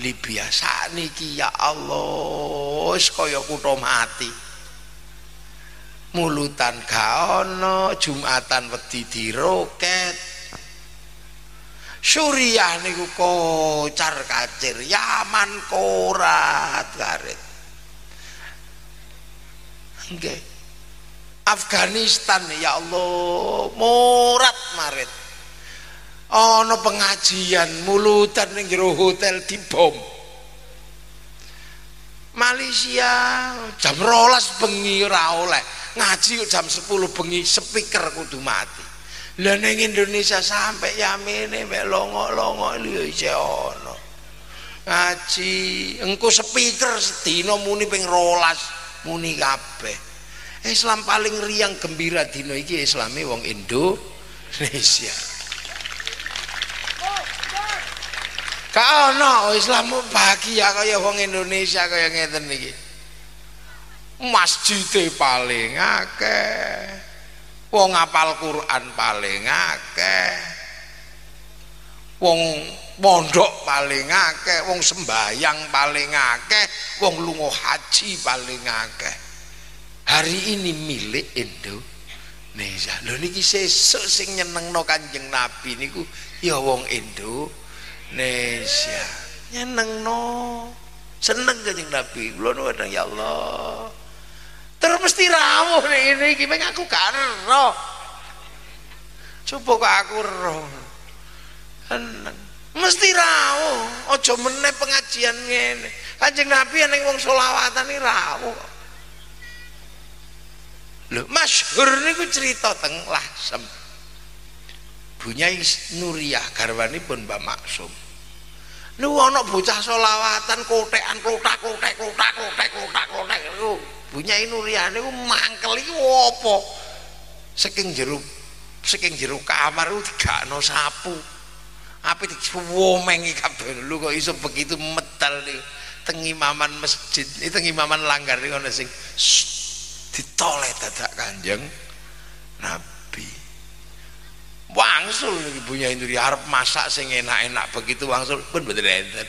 li biasa ya Allah wis kaya kutha mati. Mulutan gak ana jumatan wedi diroket. Suriah niku kocar kacir Yaman korat karet nggih. Afghanistan ya Allah morat marit ana pengajian mulutan ning jero hotel dibom. Malaysia jam rolas bengi ora oleh. Ngaji jam 10 bengi speaker kudu mati. Lah ning Indonesia sampai yamene mek longo-longo lho isih ana. Ngaji engko speaker sedina muni ping rolas muni kabeh. Islam paling riang gembira dina iki islame wong Indonesia Kau no Islam bahagia kaya wong Indonesia kaya ngeten iki. Masjid paling akeh. Wong apal Quran paling akeh. Wong pondok paling akeh, wong sembayang paling akeh, wong lunga haji paling akeh. Hari ini milik Indonesia. Lho niki sesuk sing nyenengno Kanjeng Nabi niku ya wong Indo Indonesia. Nyeneng no. Seneng kanjeng Nabi. Kula nuwun ya Allah. Terus mesti rawuh nih ini. Gimana aku gak coba kok aku roh. Seneng. Mesti rawuh. Ojo meneh pengajian ngene. Kanjeng Nabi yang wong solawatan ini rawuh. Lho masyhur niku cerita teng Lasem Bunyai Nuriyah garwani pun Mbak Maksum lu ana bocah solawatan kotekan kotak kotek kotak kotek kotak kotek niku bunyai Nuriane ku mangkel iki apa? Saking jero saking jero kamar ku digakno sapu. Apa diwomeng kabeh. Lu kok iso begitu medal nih tengi maman masjid ini tengi maman langgar nih ngono sing ditoleh dadak kanjeng nabi wangsul ibunya itu di Arab masak sing enak-enak begitu wangsul. Pun betul enten.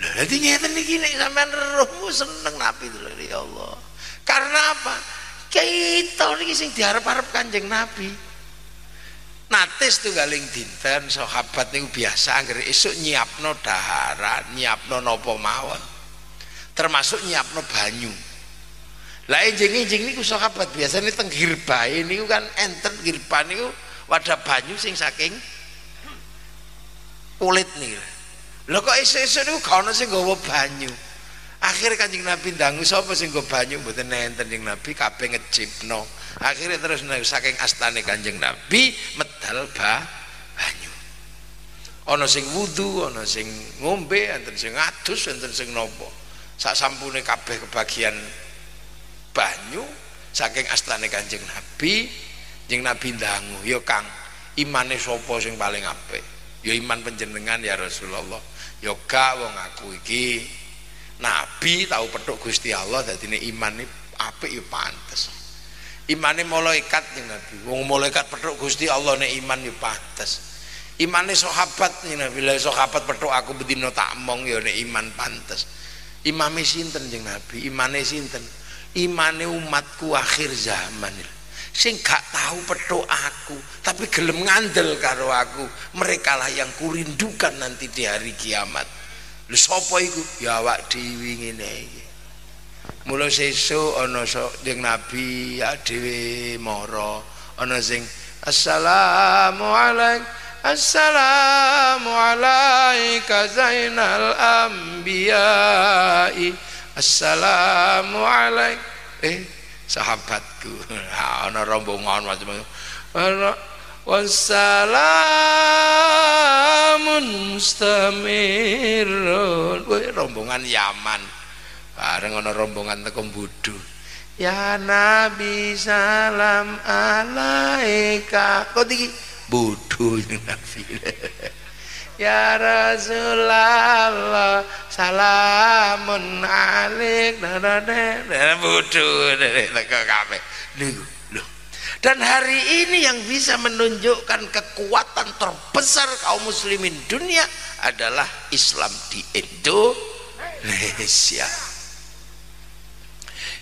Lah dadi ngeten iki nek sampean rohmu seneng nabi itu ya Allah. Karena apa? Kita niki sing diharap-harap kanjeng nabi. Natis tuh galing dinten sahabat niku biasa anggere esuk nyiapno daharan nyiapno napa mawon. Termasuk nyiapno banyu. Lah enjing-enjing niku sahabat biasanya teng girbae niku kan enten girban niku wadah banyu sing saking kulit nih. Lho kok esuk-esuk niku gak ono sing banyu? Akhirnya kanjeng Nabi ndangu sapa sing nggawa banyu? Mboten nenten kanjeng Nabi kabeh ngejipno. Akhirnya terus saking astane kanjeng Nabi medal ba banyu. Ana sing wudu ana sing ngombe enten sing ngadus enten sing nopo. Sak sampune kabeh kebagian banyu saking astane kanjeng Nabi Jeng Nabi ndangu, ya Kang, imane sapa sing paling apik? Ya iman penjenengan ya Rasulullah. Ya gak wong aku iki nabi tahu petuk Gusti Allah dadine imane apik ya pantes. Imane malaikat yang Nabi. Wong malaikat petuk Gusti Allah nek iman ya pantes. Imane sahabat ning Nabi, lha sahabat petuk aku bedino tak mong ya nek iman pantes. Imame sinten jeng Nabi? Imane sinten? Imane umatku akhir zaman sing gak tahu petuk aku tapi gelem ngandel karo aku mereka lah yang kurindukan nanti di hari kiamat. Lu sapa iku? Ya awak dhewe ngene iki. Mula sesuk ana sok jeung nabi ya dhewe mara. Ana sing assalamu alaikum assalamu alaika zainal anbiya'i assalamu alaikum eh sahabatku. Ana rombongan macam-macam wassalamun mustamirun. Rombongan Yaman. Bareng ana rombongan teko Budu ya nabi salam alaika. Kok iki? Budu nabi Ya Rasulullah salamun alik kabeh niku lho dan hari ini yang bisa menunjukkan kekuatan terbesar kaum muslimin dunia adalah Islam di Indonesia.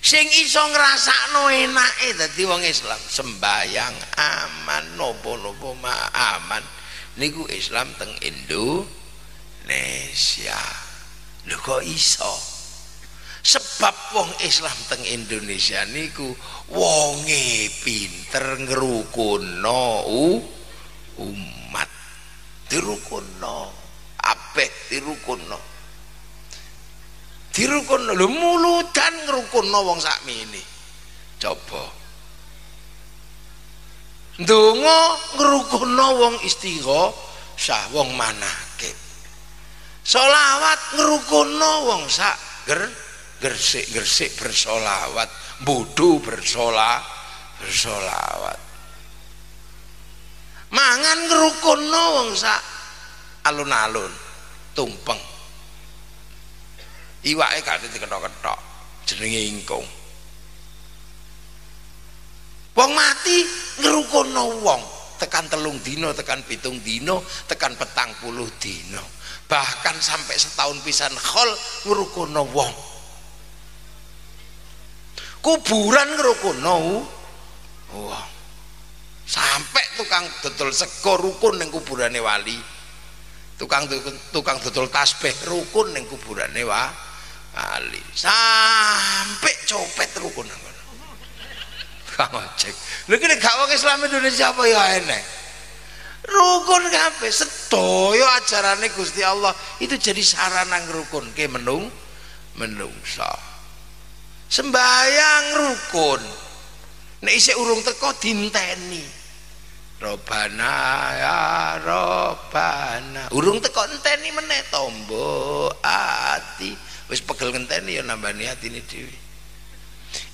Sing iso ngrasakno enake dadi wong Islam. Sembayang aman nopo-nopo aman niku Islam teng Indonesia. Lho kok iso? Sebab wong Islam teng Indonesia niku wonge pinter ngrukunno umat. Dirukunno apik dirukunno dirukunno lho muludan ngrukunno wong sakmene. Coba ndonga ngrukunno wong sah wong manakib solawat ngrukunno wong sak ger gersik-gersik bersolawat bodoh bersola bersolawat. Mangan ngrukunno wong sak alun-alun tumpeng. Iwake gak diketok-ketok jenenge ingkung. Wong mati ngrukono wong. Tekan telung dino tekan pitung dino tekan petang puluh dino bahkan sampai setahun pisan khol ngrukono wong. Kuburan ngrukono wong. Sampai tukang dodol sego rukun ning kuburane wali. Tukang tukang dodol tasbih rukun ning kuburane wa Ali sampai copet rukun Kang ojek. Lha kene gak Islam Indonesia apa ya enek? Rukun kabeh sedaya ajarane Gusti Allah itu jadi sarana ngrukun ke menung menungsa. Sembayang rukun. Nek urung teko dinteni. Robana ya Robana. Urung teko enteni meneh tombo ati wis pegel ngenteni ya nambani atine dhewe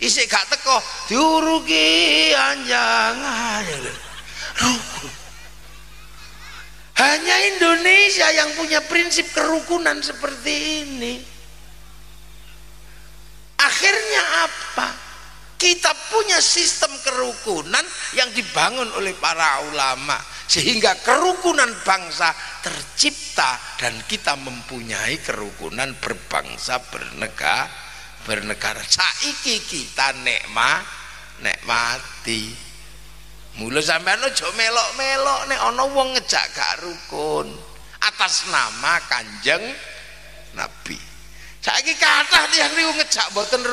isik gak teko diuruki anjangan hanya Indonesia yang punya prinsip kerukunan seperti ini. Akhirnya apa? Kita punya sistem kerukunan yang dibangun oleh para ulama sehingga kerukunan bangsa tercipta dan kita mempunyai kerukunan berbangsa bernegara bernegara. Saiki kita nekma nekmati. Mulu sampean aja melok-melok nek ana wong ngejak gak rukun atas nama Kanjeng Nabi. Saiki kathah tiyang niku ngejak mboten